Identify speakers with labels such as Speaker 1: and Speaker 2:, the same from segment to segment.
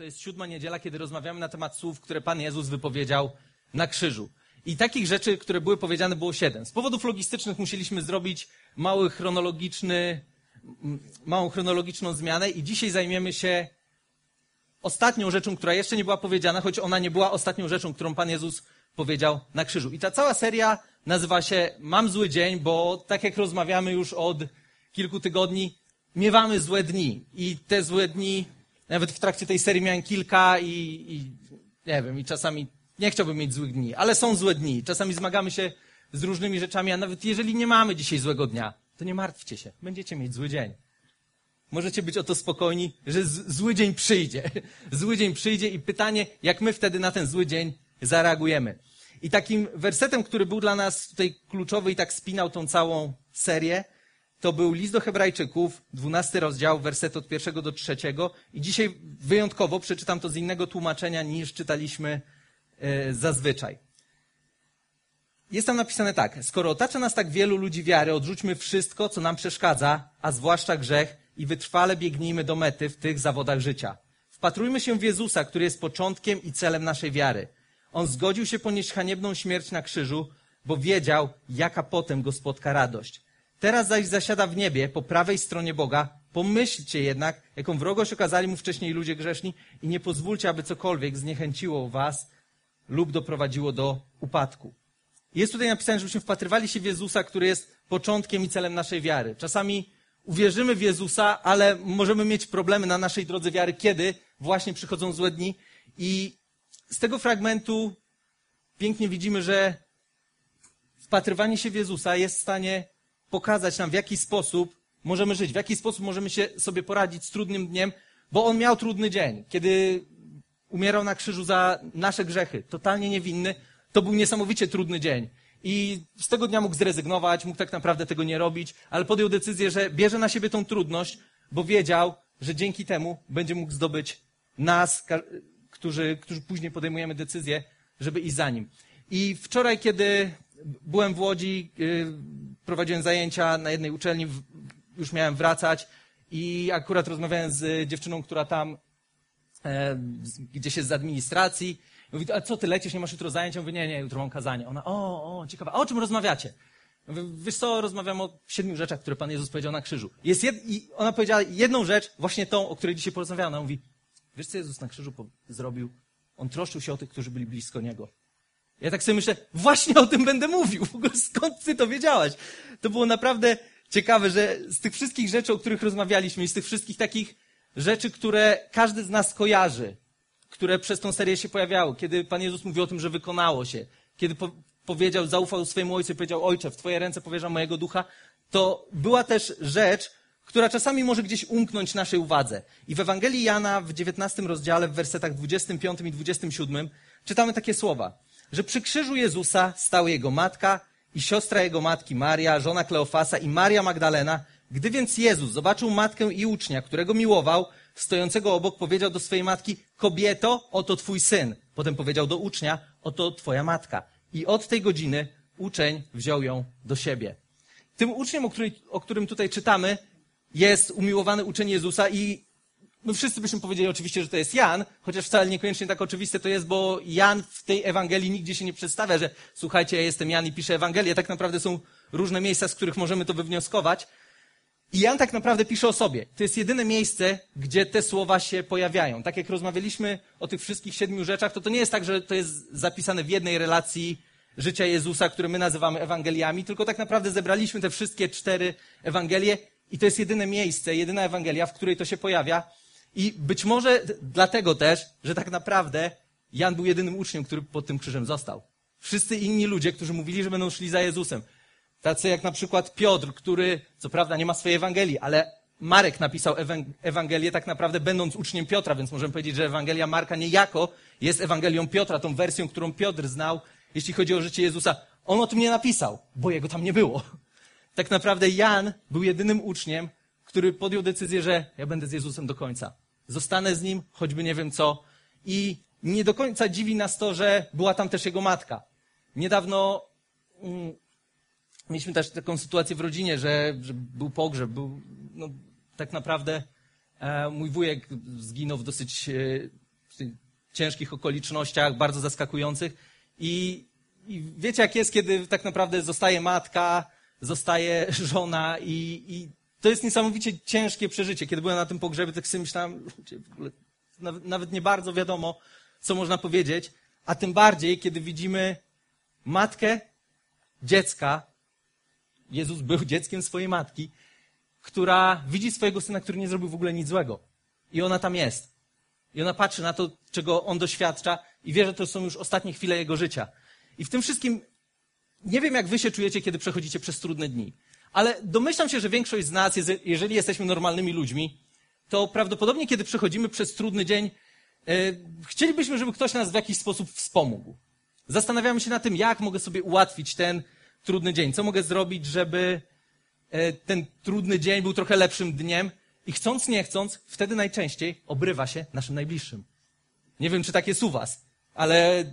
Speaker 1: To jest siódma niedziela, kiedy rozmawiamy na temat słów, które Pan Jezus wypowiedział na krzyżu. I takich rzeczy, które były powiedziane, było siedem. Z powodów logistycznych musieliśmy zrobić mały chronologiczny, małą chronologiczną zmianę i dzisiaj zajmiemy się ostatnią rzeczą, która jeszcze nie była powiedziana, choć ona nie była ostatnią rzeczą, którą Pan Jezus powiedział na krzyżu. I ta cała seria nazywa się Mam zły dzień, bo tak jak rozmawiamy już od kilku tygodni, miewamy złe dni. I te złe dni, nawet w trakcie tej serii miałem kilka i, i nie wiem, i czasami nie chciałbym mieć złych dni, ale są złe dni. Czasami zmagamy się z różnymi rzeczami, a nawet jeżeli nie mamy dzisiaj złego dnia, to nie martwcie się, będziecie mieć zły dzień. Możecie być o to spokojni, że zły dzień przyjdzie. Zły dzień przyjdzie i pytanie, jak my wtedy na ten zły dzień zareagujemy. I takim wersetem, który był dla nas tutaj kluczowy i tak spinał tą całą serię, to był list do Hebrajczyków, dwunasty rozdział, werset od pierwszego do trzeciego. I dzisiaj wyjątkowo przeczytam to z innego tłumaczenia niż czytaliśmy e, zazwyczaj. Jest tam napisane tak. Skoro otacza nas tak wielu ludzi wiary, odrzućmy wszystko, co nam przeszkadza, a zwłaszcza grzech i wytrwale biegnijmy do mety w tych zawodach życia. Wpatrujmy się w Jezusa, który jest początkiem i celem naszej wiary. On zgodził się ponieść haniebną śmierć na krzyżu, bo wiedział, jaka potem go spotka radość. Teraz zaś zasiada w niebie, po prawej stronie Boga. Pomyślcie jednak, jaką wrogość okazali mu wcześniej ludzie grzeszni i nie pozwólcie, aby cokolwiek zniechęciło was lub doprowadziło do upadku. Jest tutaj napisane, żebyśmy wpatrywali się w Jezusa, który jest początkiem i celem naszej wiary. Czasami uwierzymy w Jezusa, ale możemy mieć problemy na naszej drodze wiary, kiedy właśnie przychodzą złe dni. I z tego fragmentu pięknie widzimy, że wpatrywanie się w Jezusa jest w stanie pokazać nam, w jaki sposób możemy żyć, w jaki sposób możemy się sobie poradzić z trudnym dniem, bo on miał trudny dzień. Kiedy umierał na krzyżu za nasze grzechy, totalnie niewinny, to był niesamowicie trudny dzień. I z tego dnia mógł zrezygnować, mógł tak naprawdę tego nie robić, ale podjął decyzję, że bierze na siebie tą trudność, bo wiedział, że dzięki temu będzie mógł zdobyć nas, którzy, którzy później podejmujemy decyzję, żeby iść za nim. I wczoraj, kiedy byłem w Łodzi, y, prowadziłem zajęcia na jednej uczelni, już miałem wracać i akurat rozmawiałem z dziewczyną, która tam e, gdzieś jest z administracji. Mówi, a co ty lecisz, nie masz jutro zajęć? Ja mówię, nie, nie, jutro mam kazanie. Ona, o, o, ciekawe. A o czym rozmawiacie? Mówię, wiesz co, rozmawiam o siedmiu rzeczach, które Pan Jezus powiedział na krzyżu. Jest jed... I ona powiedziała jedną rzecz, właśnie tą, o której dzisiaj porozmawiała. Ona mówi, wiesz co Jezus na krzyżu zrobił? On troszczył się o tych, którzy byli blisko Niego. Ja tak sobie myślę, właśnie o tym będę mówił. W ogóle skąd ty to wiedziałaś? To było naprawdę ciekawe, że z tych wszystkich rzeczy, o których rozmawialiśmy i z tych wszystkich takich rzeczy, które każdy z nas kojarzy, które przez tą serię się pojawiały, kiedy Pan Jezus mówił o tym, że wykonało się, kiedy po powiedział, zaufał swojemu ojcu i powiedział, ojcze, w Twoje ręce powierzam mojego ducha, to była też rzecz, która czasami może gdzieś umknąć naszej uwadze. I w Ewangelii Jana w 19 rozdziale, w wersetach 25 i 27 czytamy takie słowa że przy krzyżu Jezusa stały jego matka i siostra jego matki Maria, żona Kleofasa i Maria Magdalena. Gdy więc Jezus zobaczył matkę i ucznia, którego miłował, stojącego obok, powiedział do swojej matki, kobieto, oto twój syn. Potem powiedział do ucznia, oto twoja matka. I od tej godziny uczeń wziął ją do siebie. Tym uczniem, o, który, o którym tutaj czytamy, jest umiłowany uczeń Jezusa i My wszyscy byśmy powiedzieli oczywiście, że to jest Jan, chociaż wcale niekoniecznie tak oczywiste to jest, bo Jan w tej Ewangelii nigdzie się nie przedstawia, że słuchajcie, ja jestem Jan i piszę Ewangelię. Tak naprawdę są różne miejsca, z których możemy to wywnioskować. I Jan tak naprawdę pisze o sobie. To jest jedyne miejsce, gdzie te słowa się pojawiają. Tak jak rozmawialiśmy o tych wszystkich siedmiu rzeczach, to to nie jest tak, że to jest zapisane w jednej relacji życia Jezusa, które my nazywamy Ewangeliami, tylko tak naprawdę zebraliśmy te wszystkie cztery Ewangelie i to jest jedyne miejsce, jedyna Ewangelia, w której to się pojawia. I być może dlatego też, że tak naprawdę Jan był jedynym uczniem, który pod tym krzyżem został. Wszyscy inni ludzie, którzy mówili, że będą szli za Jezusem. Tacy jak na przykład Piotr, który co prawda nie ma swojej Ewangelii, ale Marek napisał Ewangelię tak naprawdę będąc uczniem Piotra, więc możemy powiedzieć, że Ewangelia Marka niejako jest Ewangelią Piotra, tą wersją, którą Piotr znał, jeśli chodzi o życie Jezusa. On o tym nie napisał, bo jego tam nie było. Tak naprawdę Jan był jedynym uczniem, który podjął decyzję, że ja będę z Jezusem do końca. Zostanę z nim, choćby nie wiem co. I nie do końca dziwi nas to, że była tam też jego matka. Niedawno mm, mieliśmy też taką sytuację w rodzinie, że, że był pogrzeb, był, no, tak naprawdę e, mój wujek zginął w dosyć e, tych ciężkich okolicznościach, bardzo zaskakujących. I, I wiecie, jak jest, kiedy tak naprawdę zostaje matka, zostaje żona i, i to jest niesamowicie ciężkie przeżycie. Kiedy byłem na tym pogrzebie, tak sobie myślałem, nawet nie bardzo wiadomo, co można powiedzieć, a tym bardziej, kiedy widzimy matkę dziecka, Jezus był dzieckiem swojej matki, która widzi swojego syna, który nie zrobił w ogóle nic złego. I ona tam jest. I ona patrzy na to, czego on doświadcza i wie, że to są już ostatnie chwile jego życia. I w tym wszystkim nie wiem, jak wy się czujecie, kiedy przechodzicie przez trudne dni, ale domyślam się, że większość z nas, jeżeli jesteśmy normalnymi ludźmi, to prawdopodobnie, kiedy przechodzimy przez trudny dzień, e, chcielibyśmy, żeby ktoś nas w jakiś sposób wspomógł. Zastanawiamy się na tym, jak mogę sobie ułatwić ten trudny dzień, co mogę zrobić, żeby e, ten trudny dzień był trochę lepszym dniem. I chcąc, nie chcąc, wtedy najczęściej obrywa się naszym najbliższym. Nie wiem, czy tak jest u was, ale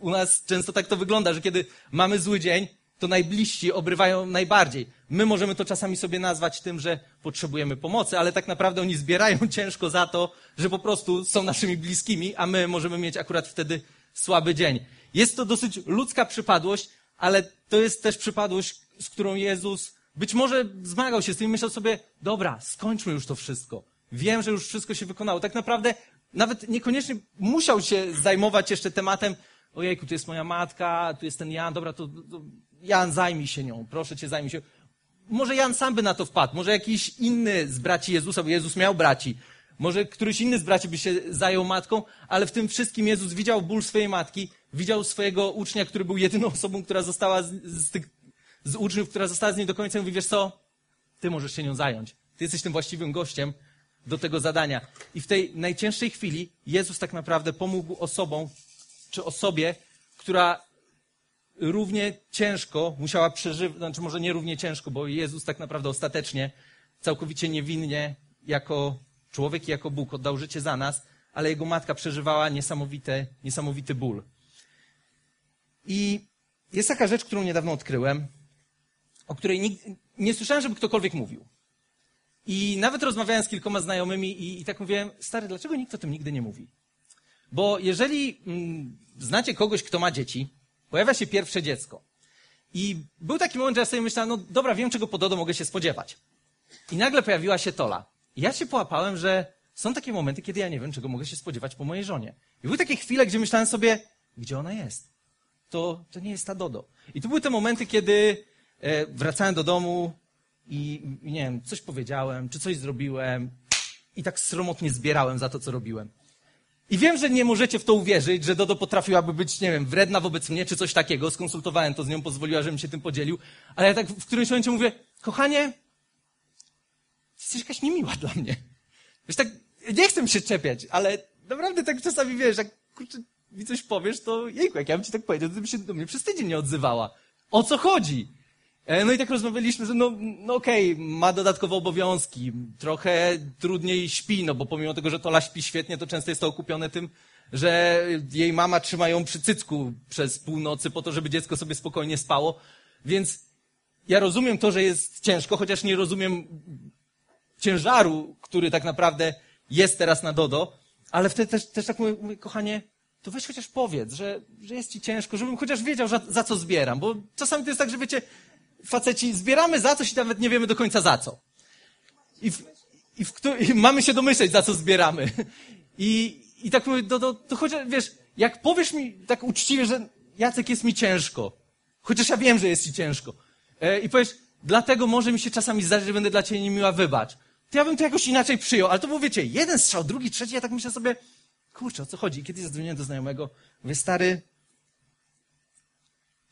Speaker 1: u nas często tak to wygląda, że kiedy mamy zły dzień, to najbliżsi obrywają najbardziej. My możemy to czasami sobie nazwać tym, że potrzebujemy pomocy, ale tak naprawdę oni zbierają ciężko za to, że po prostu są naszymi bliskimi, a my możemy mieć akurat wtedy słaby dzień. Jest to dosyć ludzka przypadłość, ale to jest też przypadłość, z którą Jezus być może zmagał się z tym i myślał sobie, dobra, skończmy już to wszystko. Wiem, że już wszystko się wykonało. Tak naprawdę nawet niekoniecznie musiał się zajmować jeszcze tematem, ojejku, tu jest moja matka, tu jest ten Jan, dobra, to, to Jan, zajmij się nią, proszę cię, zajmij się. Może Jan sam by na to wpadł, może jakiś inny z braci Jezusa, bo Jezus miał braci, może któryś inny z braci by się zajął matką, ale w tym wszystkim Jezus widział ból swojej matki, widział swojego ucznia, który był jedyną osobą, która została z, z tych, z uczniów, która została z niej do końca i mówi, wiesz co, ty możesz się nią zająć. Ty jesteś tym właściwym gościem do tego zadania. I w tej najcięższej chwili Jezus tak naprawdę pomógł osobom, czy osobie, która równie ciężko musiała przeżywać, znaczy może nie równie ciężko, bo Jezus tak naprawdę ostatecznie, całkowicie niewinnie, jako człowiek i jako Bóg oddał życie za nas, ale jego matka przeżywała niesamowity, niesamowity ból. I jest taka rzecz, którą niedawno odkryłem, o której nie, nie słyszałem, żeby ktokolwiek mówił. I nawet rozmawiałem z kilkoma znajomymi i, i tak mówiłem, stary, dlaczego nikt o tym nigdy nie mówi? Bo jeżeli mm, znacie kogoś, kto ma dzieci, pojawia się pierwsze dziecko. I był taki moment, że ja sobie myślałem, no dobra, wiem, czego po Dodo mogę się spodziewać. I nagle pojawiła się Tola. I ja się połapałem, że są takie momenty, kiedy ja nie wiem, czego mogę się spodziewać po mojej żonie. I były takie chwile, gdzie myślałem sobie, gdzie ona jest? To, to nie jest ta Dodo. I to były te momenty, kiedy e, wracałem do domu i, i nie wiem, coś powiedziałem, czy coś zrobiłem i tak sromotnie zbierałem za to, co robiłem. I wiem, że nie możecie w to uwierzyć, że Dodo potrafiłaby być, nie wiem, wredna wobec mnie, czy coś takiego. Skonsultowałem to z nią, pozwoliła, żebym się tym podzielił. Ale ja tak w którymś momencie mówię, kochanie, jesteś jakaś niemiła dla mnie. Wiesz, tak, nie chcę się czepiać, ale naprawdę tak czasami, wiesz, jak kurczę, mi coś powiesz, to jejku, jak ja bym ci tak powiedział, to by się do mnie przez tydzień nie odzywała. O co chodzi? E, no i tak rozmawialiśmy, że no, no okej, okay, ma dodatkowe obowiązki, trochę trudniej śpi, no bo pomimo tego, że Tola śpi świetnie, to często jest to okupione tym, że jej mama trzyma ją przy cycku przez północy po to, żeby dziecko sobie spokojnie spało. Więc ja rozumiem to, że jest ciężko, chociaż nie rozumiem ciężaru, który tak naprawdę jest teraz na Dodo, ale wtedy też, też tak mówię, mówię, kochanie, to weź chociaż powiedz, że, że jest ci ciężko, żebym chociaż wiedział, za, za co zbieram, bo czasami to jest tak, że wiecie, faceci zbieramy za coś i nawet nie wiemy do końca za co. I, w, i, w, i mamy się domyśleć, za co zbieramy. I, i tak mówię, to, to, to chociaż, wiesz, jak powiesz mi tak uczciwie, że Jacek jest mi ciężko, chociaż ja wiem, że jest ci ciężko, e, i powiesz, dlatego może mi się czasami zdarzyć, że będę dla ciebie niemiła, wybacz. To ja bym to jakoś inaczej przyjął, ale to było, wiecie, jeden strzał, drugi, trzeci, ja tak myślę sobie, kurczę, o co chodzi? I kiedyś zadzwoniłem do znajomego, mówię, stary,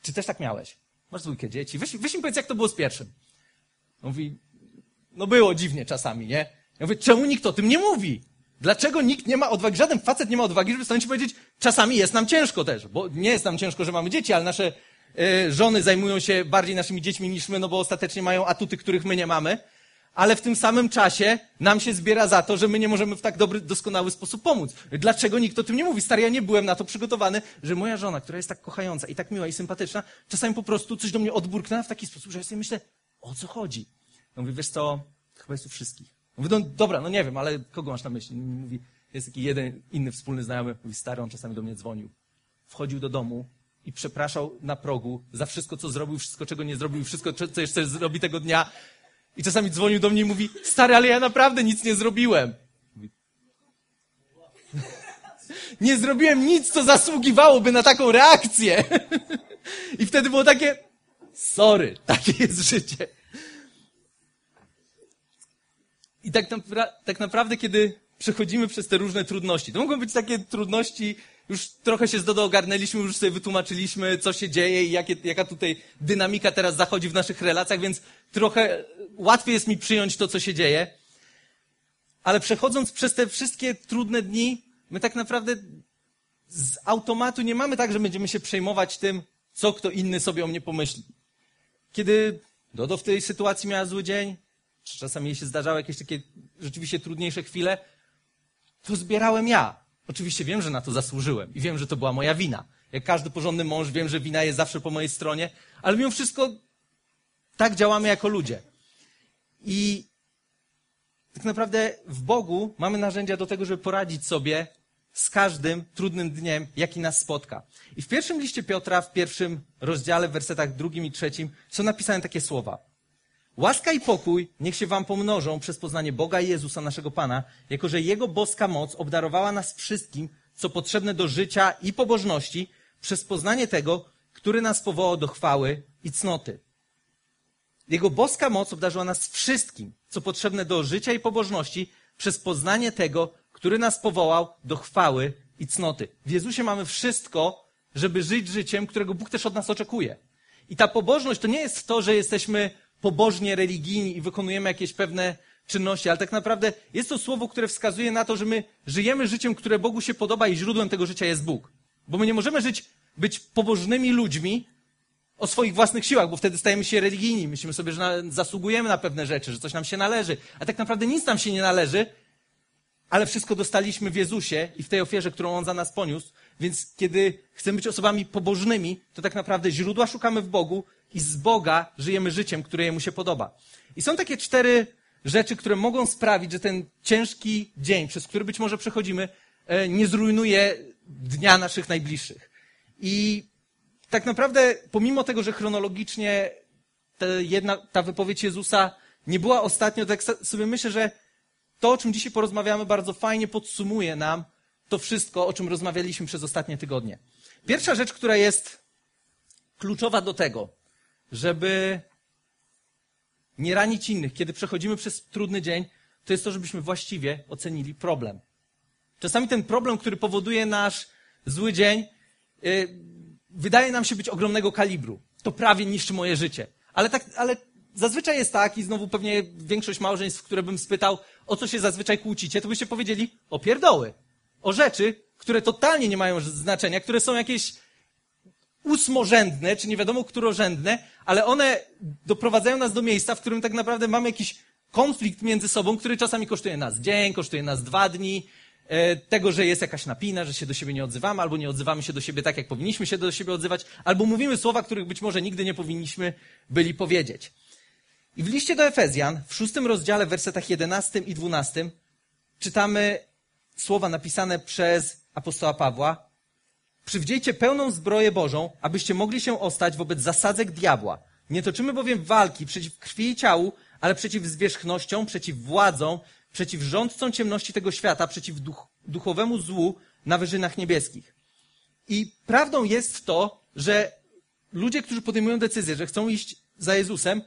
Speaker 1: czy też tak miałeś? Masz dwójkę dzieci, weź, weź mi powiedz, jak to było z pierwszym. Mówi, no było dziwnie czasami, nie? Ja mówię, czemu nikt o tym nie mówi? Dlaczego nikt nie ma odwagi, żaden facet nie ma odwagi, żeby stanąć i powiedzieć, czasami jest nam ciężko też, bo nie jest nam ciężko, że mamy dzieci, ale nasze y, żony zajmują się bardziej naszymi dziećmi niż my, no bo ostatecznie mają atuty, których my nie mamy ale w tym samym czasie nam się zbiera za to, że my nie możemy w tak dobry, doskonały sposób pomóc. Dlaczego nikt o tym nie mówi? Stary, ja nie byłem na to przygotowany, że moja żona, która jest tak kochająca i tak miła i sympatyczna, czasami po prostu coś do mnie odburknęła w taki sposób, że ja sobie myślę, o co chodzi? No mówię, wiesz co, chyba jest u wszystkich. Mówię, no dobra, no nie wiem, ale kogo masz na myśli? Mówi, Jest taki jeden inny wspólny znajomy, mówi, stary, on czasami do mnie dzwonił. Wchodził do domu i przepraszał na progu za wszystko, co zrobił, wszystko, czego nie zrobił, wszystko, co jeszcze zrobi tego dnia. I czasami dzwonił do mnie i mówi, stary, ale ja naprawdę nic nie zrobiłem. Nie zrobiłem nic, co zasługiwałoby na taką reakcję. I wtedy było takie, sorry, takie jest życie. I tak, napra tak naprawdę, kiedy przechodzimy przez te różne trudności, to mogą być takie trudności, już trochę się z Dodo ogarnęliśmy, już sobie wytłumaczyliśmy, co się dzieje i jakie, jaka tutaj dynamika teraz zachodzi w naszych relacjach, więc trochę łatwiej jest mi przyjąć to, co się dzieje. Ale przechodząc przez te wszystkie trudne dni, my tak naprawdę z automatu nie mamy tak, że będziemy się przejmować tym, co kto inny sobie o mnie pomyśli. Kiedy Dodo w tej sytuacji miała zły dzień, czy czasami jej się zdarzały jakieś takie rzeczywiście trudniejsze chwile, to zbierałem ja. Oczywiście wiem, że na to zasłużyłem i wiem, że to była moja wina. Jak każdy porządny mąż, wiem, że wina jest zawsze po mojej stronie, ale mimo wszystko tak działamy jako ludzie. I tak naprawdę w Bogu mamy narzędzia do tego, żeby poradzić sobie z każdym trudnym dniem, jaki nas spotka. I w pierwszym liście Piotra, w pierwszym rozdziale, w wersetach drugim i trzecim, są napisane takie słowa. Łaska i pokój niech się wam pomnożą przez poznanie Boga i Jezusa, naszego Pana, jako że Jego boska moc obdarowała nas wszystkim, co potrzebne do życia i pobożności, przez poznanie tego, który nas powołał do chwały i cnoty. Jego boska moc obdarzyła nas wszystkim, co potrzebne do życia i pobożności, przez poznanie tego, który nas powołał do chwały i cnoty. W Jezusie mamy wszystko, żeby żyć życiem, którego Bóg też od nas oczekuje. I ta pobożność to nie jest to, że jesteśmy pobożnie religijni i wykonujemy jakieś pewne czynności, ale tak naprawdę jest to słowo, które wskazuje na to, że my żyjemy życiem, które Bogu się podoba i źródłem tego życia jest Bóg. Bo my nie możemy żyć, być pobożnymi ludźmi o swoich własnych siłach, bo wtedy stajemy się religijni. Myślimy sobie, że na, zasługujemy na pewne rzeczy, że coś nam się należy. A tak naprawdę nic nam się nie należy, ale wszystko dostaliśmy w Jezusie i w tej ofierze, którą On za nas poniósł. Więc kiedy chcemy być osobami pobożnymi, to tak naprawdę źródła szukamy w Bogu i z Boga żyjemy życiem, które Jemu się podoba. I są takie cztery rzeczy, które mogą sprawić, że ten ciężki dzień, przez który być może przechodzimy, e, nie zrujnuje dnia naszych najbliższych. I tak naprawdę, pomimo tego, że chronologicznie ta, jedna, ta wypowiedź Jezusa nie była ostatnio, tak sobie myślę, że to, o czym dzisiaj porozmawiamy, bardzo fajnie podsumuje nam to wszystko, o czym rozmawialiśmy przez ostatnie tygodnie. Pierwsza rzecz, która jest kluczowa do tego, żeby nie ranić innych, kiedy przechodzimy przez trudny dzień, to jest to, żebyśmy właściwie ocenili problem. Czasami ten problem, który powoduje nasz zły dzień, yy, wydaje nam się być ogromnego kalibru. To prawie niszczy moje życie. Ale, tak, ale zazwyczaj jest tak, i znowu pewnie większość małżeństw, które bym spytał, o co się zazwyczaj kłócicie, to byście powiedzieli o pierdoły. O rzeczy, które totalnie nie mają znaczenia, które są jakieś ósmorzędne, czy nie wiadomo którorzędne, ale one doprowadzają nas do miejsca, w którym tak naprawdę mamy jakiś konflikt między sobą, który czasami kosztuje nas dzień, kosztuje nas dwa dni, e, tego, że jest jakaś napina, że się do siebie nie odzywamy, albo nie odzywamy się do siebie tak, jak powinniśmy się do siebie odzywać, albo mówimy słowa, których być może nigdy nie powinniśmy byli powiedzieć. I w liście do Efezjan, w szóstym rozdziale, w wersetach 11 i 12, czytamy słowa napisane przez apostoła Pawła. Przywdziejcie pełną zbroję Bożą, abyście mogli się ostać wobec zasadzek diabła. Nie toczymy bowiem walki przeciw krwi i ciału, ale przeciw zwierzchnościom, przeciw władzom, przeciw rządcom ciemności tego świata, przeciw duch, duchowemu złu na wyżynach niebieskich. I prawdą jest to, że ludzie, którzy podejmują decyzję, że chcą iść za Jezusem,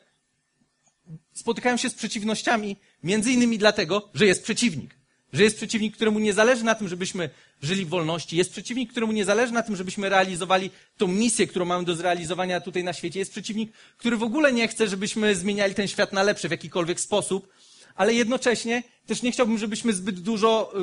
Speaker 1: spotykają się z przeciwnościami, między innymi dlatego, że jest przeciwnik. Że jest przeciwnik, któremu nie zależy na tym, żebyśmy żyli w wolności. Jest przeciwnik, któremu nie zależy na tym, żebyśmy realizowali tą misję, którą mamy do zrealizowania tutaj na świecie. Jest przeciwnik, który w ogóle nie chce, żebyśmy zmieniali ten świat na lepszy w jakikolwiek sposób, ale jednocześnie też nie chciałbym, żebyśmy zbyt dużo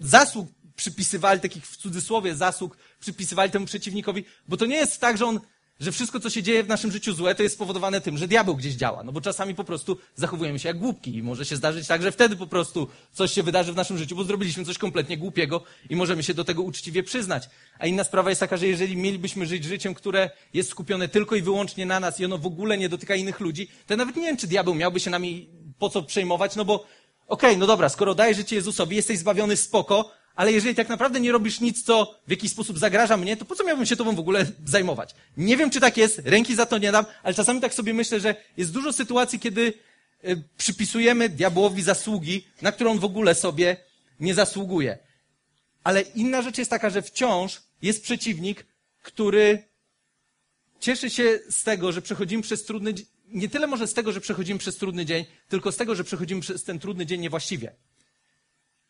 Speaker 1: y, zasług przypisywali, takich w cudzysłowie zasług przypisywali temu przeciwnikowi, bo to nie jest tak, że on że wszystko, co się dzieje w naszym życiu złe, to jest spowodowane tym, że diabeł gdzieś działa. No bo czasami po prostu zachowujemy się jak głupki i może się zdarzyć tak, że wtedy po prostu coś się wydarzy w naszym życiu, bo zrobiliśmy coś kompletnie głupiego i możemy się do tego uczciwie przyznać. A inna sprawa jest taka, że jeżeli mielibyśmy żyć życiem, które jest skupione tylko i wyłącznie na nas i ono w ogóle nie dotyka innych ludzi, to nawet nie wiem, czy diabeł miałby się nami po co przejmować, no bo okay, no dobra, skoro dajesz życie Jezusowi, jesteś zbawiony, spoko, ale jeżeli tak naprawdę nie robisz nic, co w jakiś sposób zagraża mnie, to po co miałbym się tobą w ogóle zajmować? Nie wiem, czy tak jest, ręki za to nie dam, ale czasami tak sobie myślę, że jest dużo sytuacji, kiedy y, przypisujemy diabłowi zasługi, na którą on w ogóle sobie nie zasługuje. Ale inna rzecz jest taka, że wciąż jest przeciwnik, który cieszy się z tego, że przechodzimy przez trudny dzień, nie tyle może z tego, że przechodzimy przez trudny dzień, tylko z tego, że przechodzimy przez ten trudny dzień niewłaściwie.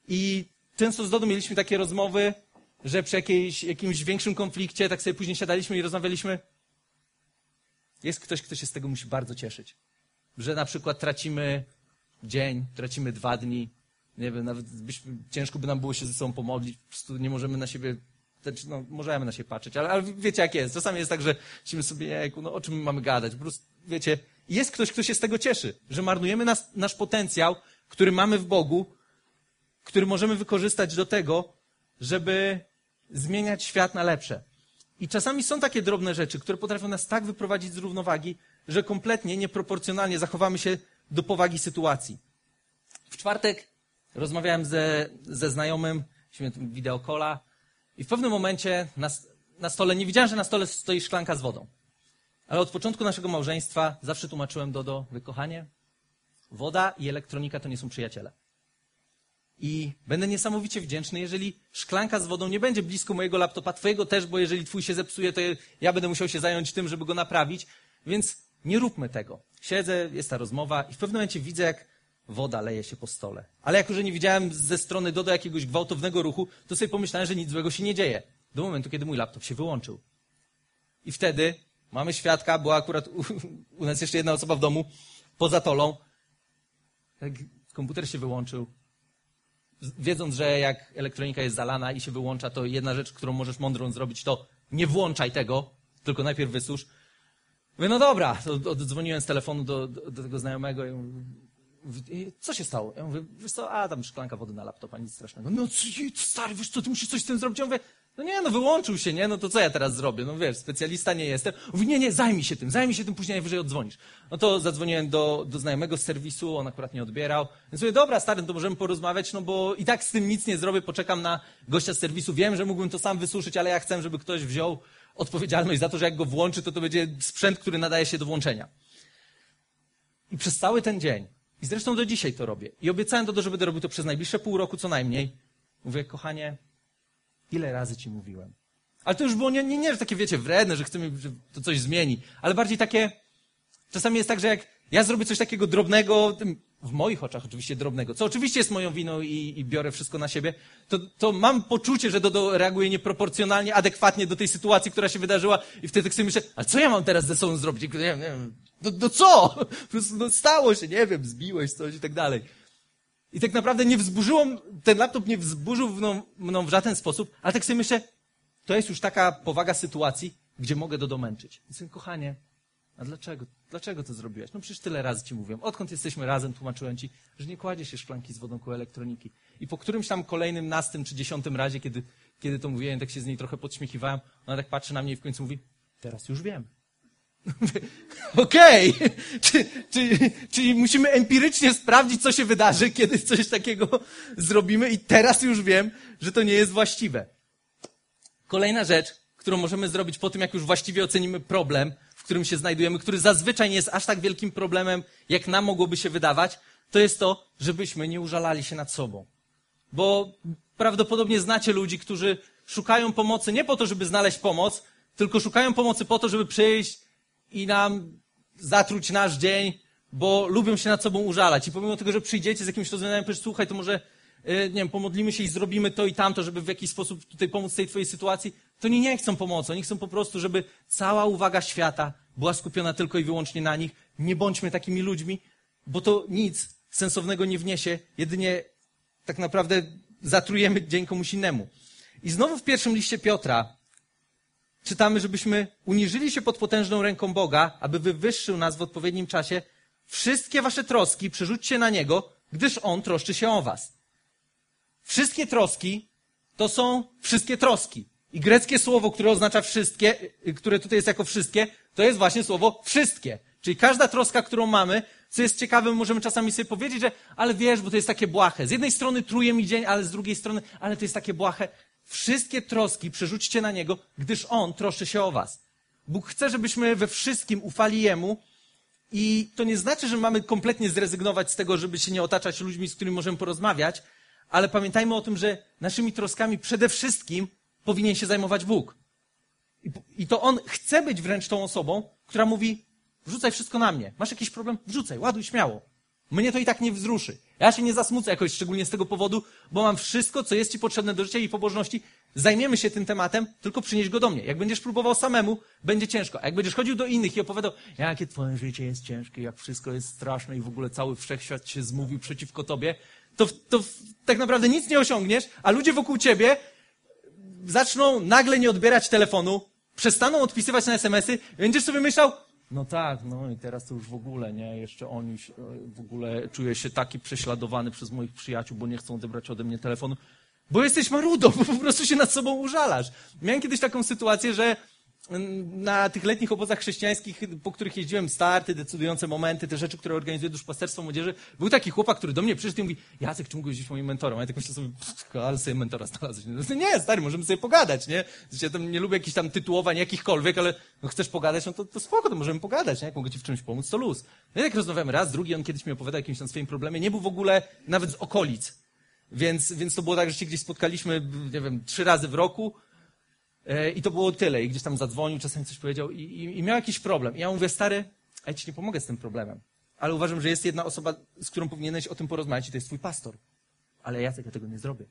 Speaker 1: I często z Dodą mieliśmy takie rozmowy, że przy jakiejś, jakimś większym konflikcie, tak sobie później siadaliśmy i rozmawialiśmy. Jest ktoś, kto się z tego musi bardzo cieszyć. Że na przykład tracimy dzień, tracimy dwa dni, nie wiem, nawet byśmy, ciężko by nam było się ze sobą pomodlić, po prostu nie możemy na siebie, znaczy, no, możemy na siebie patrzeć, ale, ale wiecie jak jest. Czasami jest tak, że myślimy sobie, jejku, no o czym mamy gadać? Po prostu, wiecie, jest ktoś, kto się z tego cieszy, że marnujemy nas, nasz potencjał, który mamy w Bogu, który możemy wykorzystać do tego, żeby zmieniać świat na lepsze. I czasami są takie drobne rzeczy, które potrafią nas tak wyprowadzić z równowagi, że kompletnie nieproporcjonalnie zachowamy się do powagi sytuacji. W czwartek rozmawiałem ze, ze znajomym, mieliśmy wideokola i w pewnym momencie na, na stole, nie widziałem, że na stole stoi szklanka z wodą. Ale od początku naszego małżeństwa zawsze tłumaczyłem Dodo, wykochanie, woda i elektronika to nie są przyjaciele. I będę niesamowicie wdzięczny, jeżeli szklanka z wodą nie będzie blisko mojego laptopa, twojego też, bo jeżeli twój się zepsuje, to ja będę musiał się zająć tym, żeby go naprawić. Więc nie róbmy tego. Siedzę, jest ta rozmowa i w pewnym momencie widzę, jak woda leje się po stole. Ale jako, że nie widziałem ze strony Dodo jakiegoś gwałtownego ruchu, to sobie pomyślałem, że nic złego się nie dzieje. Do momentu, kiedy mój laptop się wyłączył. I wtedy mamy świadka, była akurat u, u nas jeszcze jedna osoba w domu, poza tolą. Tak, komputer się wyłączył, wiedząc, że jak elektronika jest zalana i się wyłącza, to jedna rzecz, którą możesz mądrą zrobić, to nie włączaj tego, tylko najpierw wysusz. Mówię, no dobra, to dzwoniłem z telefonu do, do, do tego znajomego i mówię, co się stało? Ja mówię, wiesz co, a tam szklanka wody na laptopa, nic strasznego. No stary, wiesz co, ty musisz coś z tym zrobić? Ja mówię, no nie, no wyłączył się, nie? No to co ja teraz zrobię? No wiesz, specjalista nie jestem. Mówi, nie, nie, zajmij się tym, zajmij się tym, później najwyżej odzwonisz. No to zadzwoniłem do, do znajomego z serwisu, on akurat nie odbierał. Więc mówię, dobra, stary, no to możemy porozmawiać, no bo i tak z tym nic nie zrobię, poczekam na gościa z serwisu. Wiem, że mógłbym to sam wysuszyć, ale ja chcę, żeby ktoś wziął odpowiedzialność za to, że jak go włączy, to to będzie sprzęt, który nadaje się do włączenia. I przez cały ten dzień, i zresztą do dzisiaj to robię, i obiecałem to, że będę robił to przez najbliższe pół roku co najmniej, mówię, kochanie, Ile razy ci mówiłem? Ale to już było nie, nie, nie że takie, wiecie, wredne, że chcemy, że to coś zmieni, ale bardziej takie, czasami jest tak, że jak ja zrobię coś takiego drobnego, w moich oczach oczywiście drobnego, co oczywiście jest moją winą i, i biorę wszystko na siebie, to, to mam poczucie, że Dodo reaguje nieproporcjonalnie, adekwatnie do tej sytuacji, która się wydarzyła i wtedy sobie myślę, a co ja mam teraz ze sobą zrobić? Nie wiem, nie wiem. No, no co? Po prostu, no stało się, nie wiem, zbiłeś coś i tak dalej. I tak naprawdę nie wzburzyło, ten laptop nie wzburzył mną, mną w żaden sposób, ale tak sobie myślę, to jest już taka powaga sytuacji, gdzie mogę do domęczyć. Więc mówię, kochanie, a dlaczego? Dlaczego to zrobiłeś? No przecież tyle razy ci mówiłem. Odkąd jesteśmy razem, tłumaczyłem ci, że nie kładzie się szklanki z wodą koło elektroniki. I po którymś tam kolejnym, nastym czy dziesiątym razie, kiedy, kiedy to mówiłem, tak się z niej trochę podśmiechiwałem, ona tak patrzy na mnie i w końcu mówi, teraz już wiem. Okej, okay. czyli, czyli musimy empirycznie sprawdzić, co się wydarzy, kiedy coś takiego zrobimy i teraz już wiem, że to nie jest właściwe. Kolejna rzecz, którą możemy zrobić po tym, jak już właściwie ocenimy problem, w którym się znajdujemy, który zazwyczaj nie jest aż tak wielkim problemem, jak nam mogłoby się wydawać, to jest to, żebyśmy nie użalali się nad sobą. Bo prawdopodobnie znacie ludzi, którzy szukają pomocy nie po to, żeby znaleźć pomoc, tylko szukają pomocy po to, żeby przejść i nam zatruć nasz dzień, bo lubią się nad sobą użalać. I pomimo tego, że przyjdziecie z jakimś rozwiązaniem, powiesz, słuchaj, to może, e, nie wiem, pomodlimy się i zrobimy to i tamto, żeby w jakiś sposób tutaj pomóc tej twojej sytuacji, to oni nie chcą pomocy. Oni chcą po prostu, żeby cała uwaga świata była skupiona tylko i wyłącznie na nich. Nie bądźmy takimi ludźmi, bo to nic sensownego nie wniesie. Jedynie tak naprawdę zatrujemy dzień komuś innemu. I znowu w pierwszym liście Piotra, czytamy, żebyśmy uniżyli się pod potężną ręką Boga, aby wywyższył nas w odpowiednim czasie. Wszystkie wasze troski przerzućcie na Niego, gdyż On troszczy się o was. Wszystkie troski to są wszystkie troski. I greckie słowo, które oznacza wszystkie, które tutaj jest jako wszystkie, to jest właśnie słowo wszystkie. Czyli każda troska, którą mamy, co jest ciekawe, możemy czasami sobie powiedzieć, że ale wiesz, bo to jest takie błahe. Z jednej strony truje mi dzień, ale z drugiej strony, ale to jest takie błahe. Wszystkie troski przerzućcie na Niego, gdyż On troszczy się o was. Bóg chce, żebyśmy we wszystkim ufali Jemu i to nie znaczy, że mamy kompletnie zrezygnować z tego, żeby się nie otaczać ludźmi, z którymi możemy porozmawiać, ale pamiętajmy o tym, że naszymi troskami przede wszystkim powinien się zajmować Bóg. I to On chce być wręcz tą osobą, która mówi, wrzucaj wszystko na mnie. Masz jakiś problem? Wrzucaj, ładuj śmiało. Mnie to i tak nie wzruszy. Ja się nie zasmucę jakoś szczególnie z tego powodu, bo mam wszystko, co jest Ci potrzebne do życia i pobożności. Zajmiemy się tym tematem, tylko przynieś go do mnie. Jak będziesz próbował samemu, będzie ciężko. A jak będziesz chodził do innych i opowiadał, jakie Twoje życie jest ciężkie, jak wszystko jest straszne i w ogóle cały wszechświat się zmówił przeciwko Tobie, to, to tak naprawdę nic nie osiągniesz, a ludzie wokół Ciebie zaczną nagle nie odbierać telefonu, przestaną odpisywać na SMS-y, będziesz sobie myślał, no tak, no i teraz to już w ogóle, nie? Jeszcze oni w ogóle czuję się taki prześladowany przez moich przyjaciół, bo nie chcą odebrać ode mnie telefonu. Bo jesteś marudą, bo po prostu się nad sobą użalasz. Miałem kiedyś taką sytuację, że na tych letnich obozach chrześcijańskich, po których jeździłem, starty, decydujące momenty, te rzeczy, które organizuje duszpasterstwo młodzieży, był taki chłopak, który do mnie przyszedł i mówi, Jacek, czy mógłbyś być moim mentorem? A ja tak myślę sobie, ale sobie mentora znalazłeś. No, nie, stary, możemy sobie pogadać, nie? Ja tam nie lubię jakichś tam tytułowań jakichkolwiek, ale no, chcesz pogadać, no to, to spoko, to możemy pogadać, nie? Jak mogę ci w czymś pomóc, to luz. No i jak rozmawiamy raz, drugi, on kiedyś mi opowiadał o jakimś tam swoim problemie, nie był w ogóle nawet z okolic. Więc, więc to było tak, że się gdzieś spotkaliśmy, nie wiem, trzy razy w roku, I to było tyle. I gdzieś tam zadzwonił, czasami coś powiedział i, i, i miał jakiś problem. I ja mówię, stary, ja ci nie pomogę z tym problemem. Ale uważam, że jest jedna osoba, z którą powinieneś o tym porozmawiać i to jest twój pastor. Ale Jacek, ja tego nie zrobię.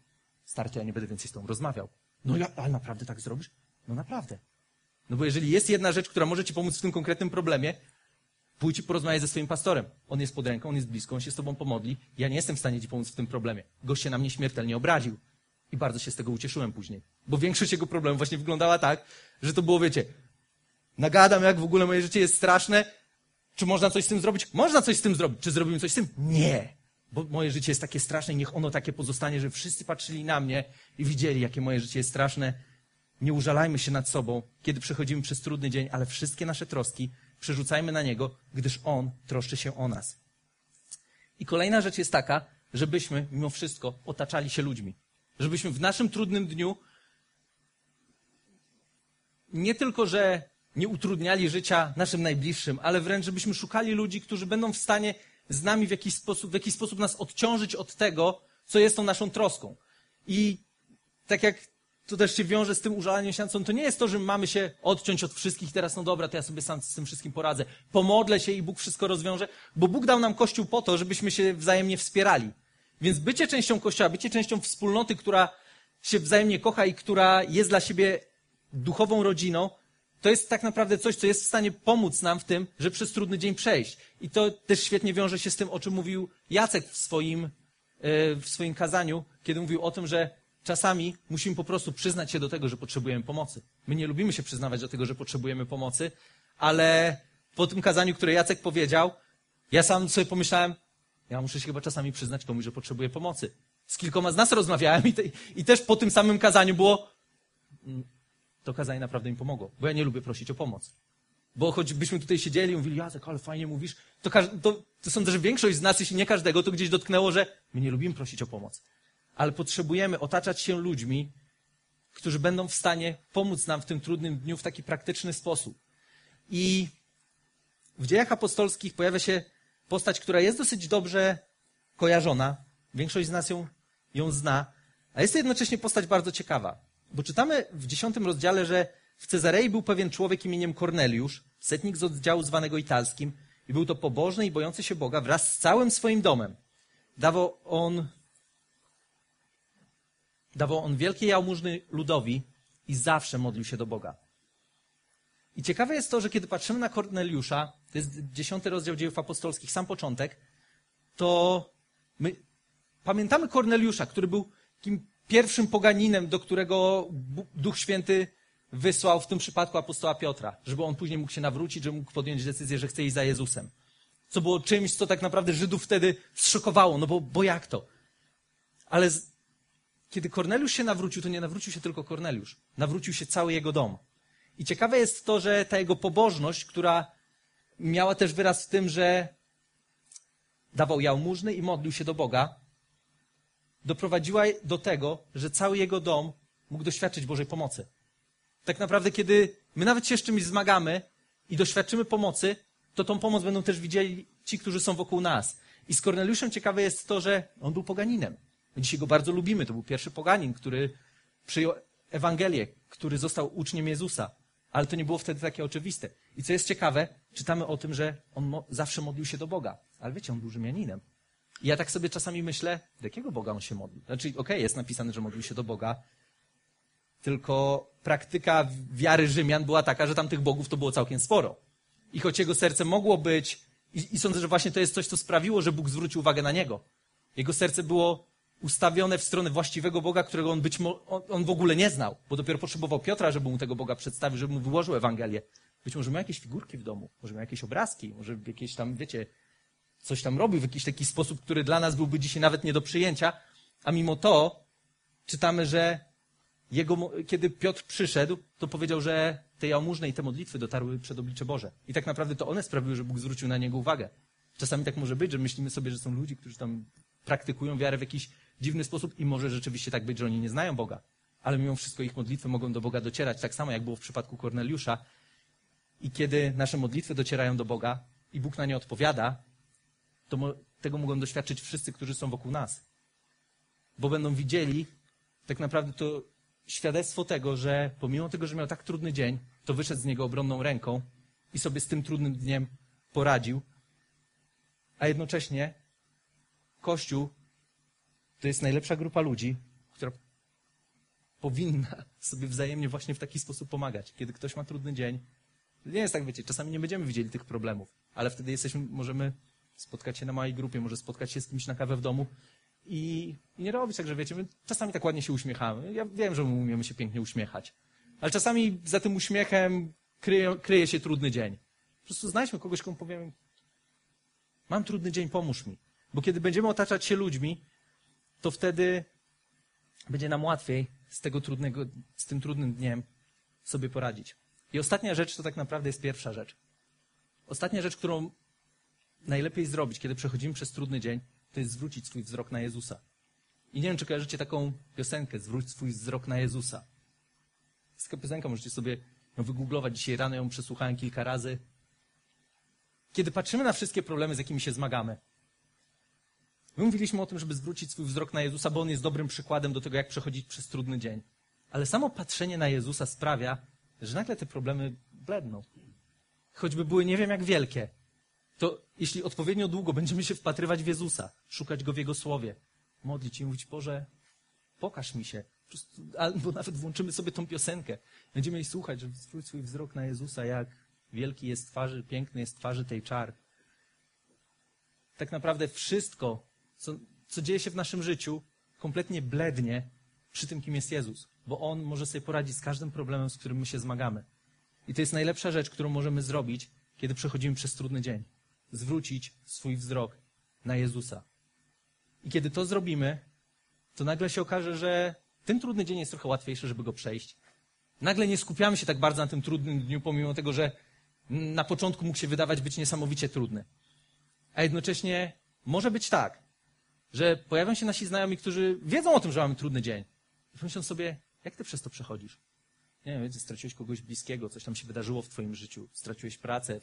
Speaker 1: Starcie, ja nie będę więcej z tobą rozmawiał. No ja, ale naprawdę tak zrobisz? No naprawdę. No bo jeżeli jest jedna rzecz, która może ci pomóc w tym konkretnym problemie, pójdź i porozmawiaj ze swoim pastorem. On jest pod ręką, on jest blisko, on się z tobą pomodli. Ja nie jestem w stanie ci pomóc w tym problemie. Gość się na mnie śmiertelnie obraził. I bardzo się z tego ucieszyłem później. Bo większość jego problemów właśnie wyglądała tak, że to było, wiecie, nagadam, jak w ogóle moje życie jest straszne. Czy można coś z tym zrobić? Można coś z tym zrobić. Czy zrobimy coś z tym? Nie. Bo moje życie jest takie straszne i niech ono takie pozostanie, że wszyscy patrzyli na mnie i widzieli, jakie moje życie jest straszne. Nie użalajmy się nad sobą, kiedy przechodzimy przez trudny dzień, ale wszystkie nasze troski przerzucajmy na Niego, gdyż On troszczy się o nas. I kolejna rzecz jest taka, żebyśmy mimo wszystko otaczali się ludźmi. Żebyśmy w naszym trudnym dniu nie tylko, że nie utrudniali życia naszym najbliższym, ale wręcz, żebyśmy szukali ludzi, którzy będą w stanie z nami w jakiś sposób, w jakiś sposób nas odciążyć od tego, co jest tą naszą troską. I tak jak to też się wiąże z tym użalaniem się, to nie jest to, że mamy się odciąć od wszystkich teraz, no dobra, to ja sobie sam z tym wszystkim poradzę. Pomodlę się i Bóg wszystko rozwiąże, bo Bóg dał nam Kościół po to, żebyśmy się wzajemnie wspierali. Więc bycie częścią Kościoła, bycie częścią wspólnoty, która się wzajemnie kocha i która jest dla siebie duchową rodziną, to jest tak naprawdę coś, co jest w stanie pomóc nam w tym, że przez trudny dzień przejść. I to też świetnie wiąże się z tym, o czym mówił Jacek w swoim, e, w swoim kazaniu, kiedy mówił o tym, że czasami musimy po prostu przyznać się do tego, że potrzebujemy pomocy. My nie lubimy się przyznawać do tego, że potrzebujemy pomocy, ale po tym kazaniu, które Jacek powiedział, ja sam sobie pomyślałem, ja muszę się chyba czasami przyznać komuś, że potrzebuję pomocy. Z kilkoma z nas rozmawiałem i, te, i też po tym samym kazaniu było, mm, to kazanie naprawdę mi pomogło, bo ja nie lubię prosić o pomoc. Bo choćbyśmy tutaj siedzieli i mówili, Jacek, ale fajnie mówisz, to, to, to sądzę, że większość z nas, jeśli nie każdego, to gdzieś dotknęło, że my nie lubimy prosić o pomoc. Ale potrzebujemy otaczać się ludźmi, którzy będą w stanie pomóc nam w tym trudnym dniu w taki praktyczny sposób. I w dziejach apostolskich pojawia się postać, która jest dosyć dobrze kojarzona. Większość z nas ją, ją zna, a jest to jednocześnie postać bardzo ciekawa. Bo czytamy w dziesiątym rozdziale, że w Cezarei był pewien człowiek imieniem Korneliusz, setnik z oddziału zwanego italskim, i był to pobożny i bojący się Boga wraz z całym swoim domem. Dawał on, dawał on wielkie jałmużny ludowi i zawsze modlił się do Boga. I ciekawe jest to, że kiedy patrzymy na Korneliusza, to jest dziesiąty rozdział dziejów apostolskich, sam początek, to my pamiętamy Korneliusza, który był takim pierwszym poganinem, do którego Duch Święty wysłał w tym przypadku apostoła Piotra, żeby on później mógł się nawrócić, żeby mógł podjąć decyzję, że chce iść za Jezusem. Co było czymś, co tak naprawdę Żydów wtedy zszokowało, no bo, bo jak to? Ale z... kiedy Korneliusz się nawrócił, to nie nawrócił się tylko Korneliusz. Nawrócił się cały jego dom. I ciekawe jest to, że ta jego pobożność, która miała też wyraz w tym, że dawał jałmużny i modlił się do Boga, doprowadziła do tego, że cały jego dom mógł doświadczyć Bożej pomocy. Tak naprawdę, kiedy my nawet się z czymś zmagamy i doświadczymy pomocy, to tą pomoc będą też widzieli ci, którzy są wokół nas. I z Korneliuszem ciekawe jest to, że on był poganinem. My dzisiaj go bardzo lubimy. To był pierwszy poganin, który przyjął Ewangelię, który został uczniem Jezusa. Ale to nie było wtedy takie oczywiste. I co jest ciekawe, czytamy o tym, że on zawsze modlił się do Boga. Ale wiecie, on był Rzymianinem. Ja tak sobie czasami myślę, do jakiego Boga on się modlił? Znaczy, okej, jest napisane, że modlił się do Boga, tylko praktyka wiary Rzymian była taka, że tam tych bogów to było całkiem sporo. I choć jego serce mogło być, i, i sądzę, że właśnie to jest coś, co sprawiło, że Bóg zwrócił uwagę na niego. Jego serce było ustawione w stronę właściwego Boga, którego on być mo- on, on w ogóle nie znał, bo dopiero potrzebował Piotra, żeby mu tego Boga przedstawił, żeby mu wyłożył Ewangelię. Być może miał jakieś figurki w domu, może miał jakieś obrazki, może jakieś tam, wiecie, coś tam robił w jakiś taki sposób, który dla nas byłby dzisiaj nawet nie do przyjęcia, a mimo to czytamy, że jego, kiedy Piotr przyszedł, to powiedział, że te jałmużne i te modlitwy dotarły przed oblicze Boże. I tak naprawdę to one sprawiły, że Bóg zwrócił na niego uwagę. Czasami tak może być, że myślimy sobie, że są ludzie, którzy tam praktykują wiarę w jakiś dziwny sposób i może rzeczywiście tak być, że oni nie znają Boga. Ale mimo wszystko ich modlitwy mogą do Boga docierać, tak samo jak było w przypadku Korneliusza. I kiedy nasze modlitwy docierają do Boga i Bóg na nie odpowiada, to tego mogą doświadczyć wszyscy, którzy są wokół nas. Bo będą widzieli tak naprawdę to świadectwo tego, że pomimo tego, że miał tak trudny dzień, to wyszedł z niego obronną ręką i sobie z tym trudnym dniem poradził. A jednocześnie Kościół to jest najlepsza grupa ludzi, która powinna sobie wzajemnie właśnie w taki sposób pomagać. Kiedy ktoś ma trudny dzień, nie jest tak, wiecie, czasami nie będziemy widzieli tych problemów, ale wtedy jesteśmy, możemy spotkać się na małej grupie, może spotkać się z kimś na kawę w domu i, nie robić tak, że wiecie, my czasami tak ładnie się uśmiechamy. Ja wiem, że my umiemy się pięknie uśmiechać, ale czasami za tym uśmiechem kryje, kryje się trudny dzień. Po prostu znajdźmy kogoś, komu powiemy, mam trudny dzień, pomóż mi. Bo kiedy będziemy otaczać się ludźmi, to wtedy będzie nam łatwiej z, tego trudnego, z tym trudnym dniem sobie poradzić. I ostatnia rzecz to tak naprawdę jest pierwsza rzecz. Ostatnia rzecz, którą najlepiej zrobić, kiedy przechodzimy przez trudny dzień, to jest zwrócić swój wzrok na Jezusa. I nie wiem, czy kojarzycie taką piosenkę, zwróć swój wzrok na Jezusa. Jest taka piosenka, możecie sobie ją wygooglować. Dzisiaj rano ją przesłuchałem kilka razy. Kiedy patrzymy na wszystkie problemy, z jakimi się zmagamy, my mówiliśmy o tym, żeby zwrócić swój wzrok na Jezusa, bo On jest dobrym przykładem do tego, jak przechodzić przez trudny dzień. Ale samo patrzenie na Jezusa sprawia, że nagle te problemy bledną. Choćby były nie wiem jak wielkie, to jeśli odpowiednio długo będziemy się wpatrywać w Jezusa, szukać Go w Jego Słowie, modlić i mówić, Boże, pokaż mi się. Albo nawet włączymy sobie tą piosenkę. Będziemy jej słuchać, żeby zwrócić swój wzrok na Jezusa, jak wielki jest twarzy, piękny jest twarzy tej czar. Tak naprawdę wszystko, co, co dzieje się w naszym życiu, kompletnie blednie przy tym, kim jest Jezus. Bo On może sobie poradzić z każdym problemem, z którym my się zmagamy. I to jest najlepsza rzecz, którą możemy zrobić, kiedy przechodzimy przez trudny dzień. Zwrócić swój wzrok na Jezusa. I kiedy to zrobimy, to nagle się okaże, że ten trudny dzień jest trochę łatwiejszy, żeby go przejść. Nagle nie skupiamy się tak bardzo na tym trudnym dniu, pomimo tego, że na początku mógł się wydawać być niesamowicie trudny. A jednocześnie może być tak, że pojawią się nasi znajomi, którzy wiedzą o tym, że mamy trudny dzień. I pomyślą sobie, jak ty przez to przechodzisz? Nie wiem, straciłeś kogoś bliskiego, coś tam się wydarzyło w twoim życiu, straciłeś pracę,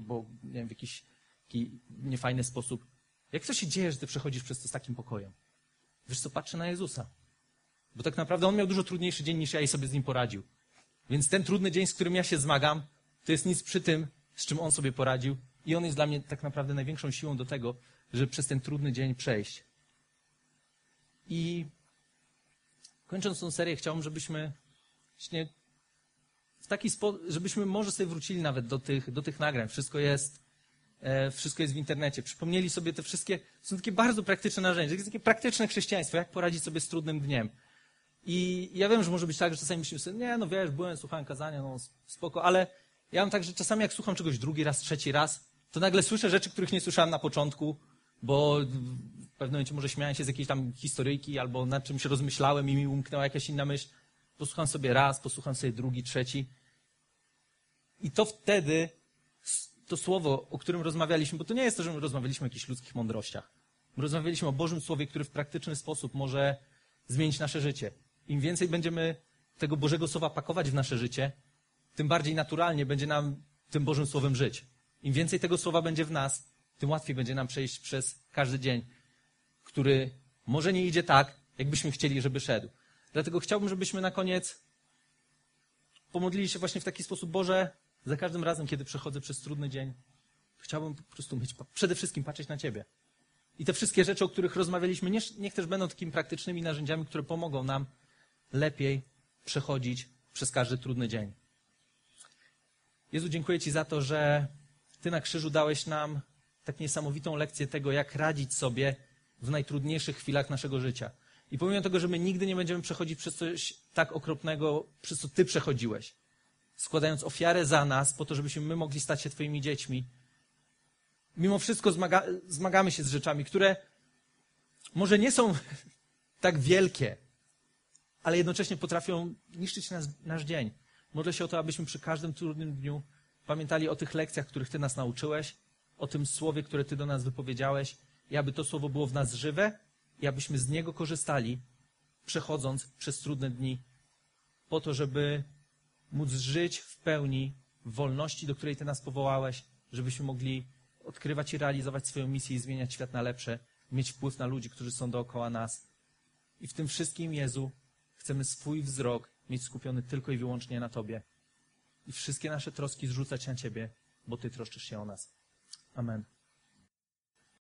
Speaker 1: bo nie wiem, w jakiś taki niefajny sposób. Jak to się dzieje, że ty przechodzisz przez to z takim pokojem? Wiesz co, patrzę na Jezusa. Bo tak naprawdę on miał dużo trudniejszy dzień niż ja i sobie z nim poradził. Więc ten trudny dzień, z którym ja się zmagam, to jest nic przy tym, z czym on sobie poradził. I on jest dla mnie tak naprawdę największą siłą do tego, żeby przez ten trudny dzień przejść. I kończąc tą serię, chciałbym, żebyśmy w taki sposób, żebyśmy może sobie wrócili nawet do tych, do tych nagrań. Wszystko jest, wszystko jest w internecie. Przypomnieli sobie te wszystkie, są takie bardzo praktyczne narzędzia, jest takie praktyczne chrześcijaństwo, jak poradzić sobie z trudnym dniem. I ja wiem, że może być tak, że czasami myślimy sobie, nie, no wiesz, byłem, słuchałem kazania, no spoko, ale ja mam tak, że czasami jak słucham czegoś drugi raz, trzeci raz, to nagle słyszę rzeczy, których nie słyszałem na początku, bo w pewnym momencie może śmiałem się z jakiejś tam historyjki albo nad czymś rozmyślałem i mi umknęła jakaś inna myśl. Posłucham sobie raz, posłucham sobie drugi, trzeci. I to wtedy to słowo, o którym rozmawialiśmy, bo to nie jest to, że my rozmawialiśmy o jakichś ludzkich mądrościach. My rozmawialiśmy o Bożym Słowie, który w praktyczny sposób może zmienić nasze życie. Im więcej będziemy tego Bożego Słowa pakować w nasze życie, tym bardziej naturalnie będzie nam tym Bożym Słowem żyć. Im więcej tego Słowa będzie w nas, tym łatwiej będzie nam przejść przez każdy dzień, który może nie idzie tak, jakbyśmy chcieli, żeby szedł. Dlatego chciałbym, żebyśmy na koniec pomodlili się właśnie w taki sposób, Boże, za każdym razem, kiedy przechodzę przez trudny dzień, chciałbym po prostu mieć, przede wszystkim patrzeć na Ciebie. I te wszystkie rzeczy, o których rozmawialiśmy, nie, niech też będą takimi praktycznymi narzędziami, które pomogą nam lepiej przechodzić przez każdy trudny dzień. Jezu, dziękuję Ci za to, że Ty na krzyżu dałeś nam tak niesamowitą lekcję tego, jak radzić sobie w najtrudniejszych chwilach naszego życia. I pomimo tego, że my nigdy nie będziemy przechodzić przez coś tak okropnego, przez co Ty przechodziłeś, składając ofiarę za nas, po to, żebyśmy my mogli stać się Twoimi dziećmi, mimo wszystko zmaga zmagamy się z rzeczami, które może nie są tak wielkie, ale jednocześnie potrafią niszczyć nas, nasz dzień. Modlę się o to, abyśmy przy każdym trudnym dniu pamiętali o tych lekcjach, których Ty nas nauczyłeś, o tym słowie, które Ty do nas wypowiedziałeś i aby to słowo było w nas żywe i abyśmy z niego korzystali, przechodząc przez trudne dni, po to, żeby móc żyć w pełni w wolności, do której Ty nas powołałeś, żebyśmy mogli odkrywać i realizować swoją misję i zmieniać świat na lepsze, mieć wpływ na ludzi, którzy są dookoła nas. I w tym wszystkim, Jezu, chcemy swój wzrok mieć skupiony tylko i wyłącznie na Tobie. I wszystkie nasze troski zrzucać na Ciebie, bo Ty troszczysz się o nas. Amen.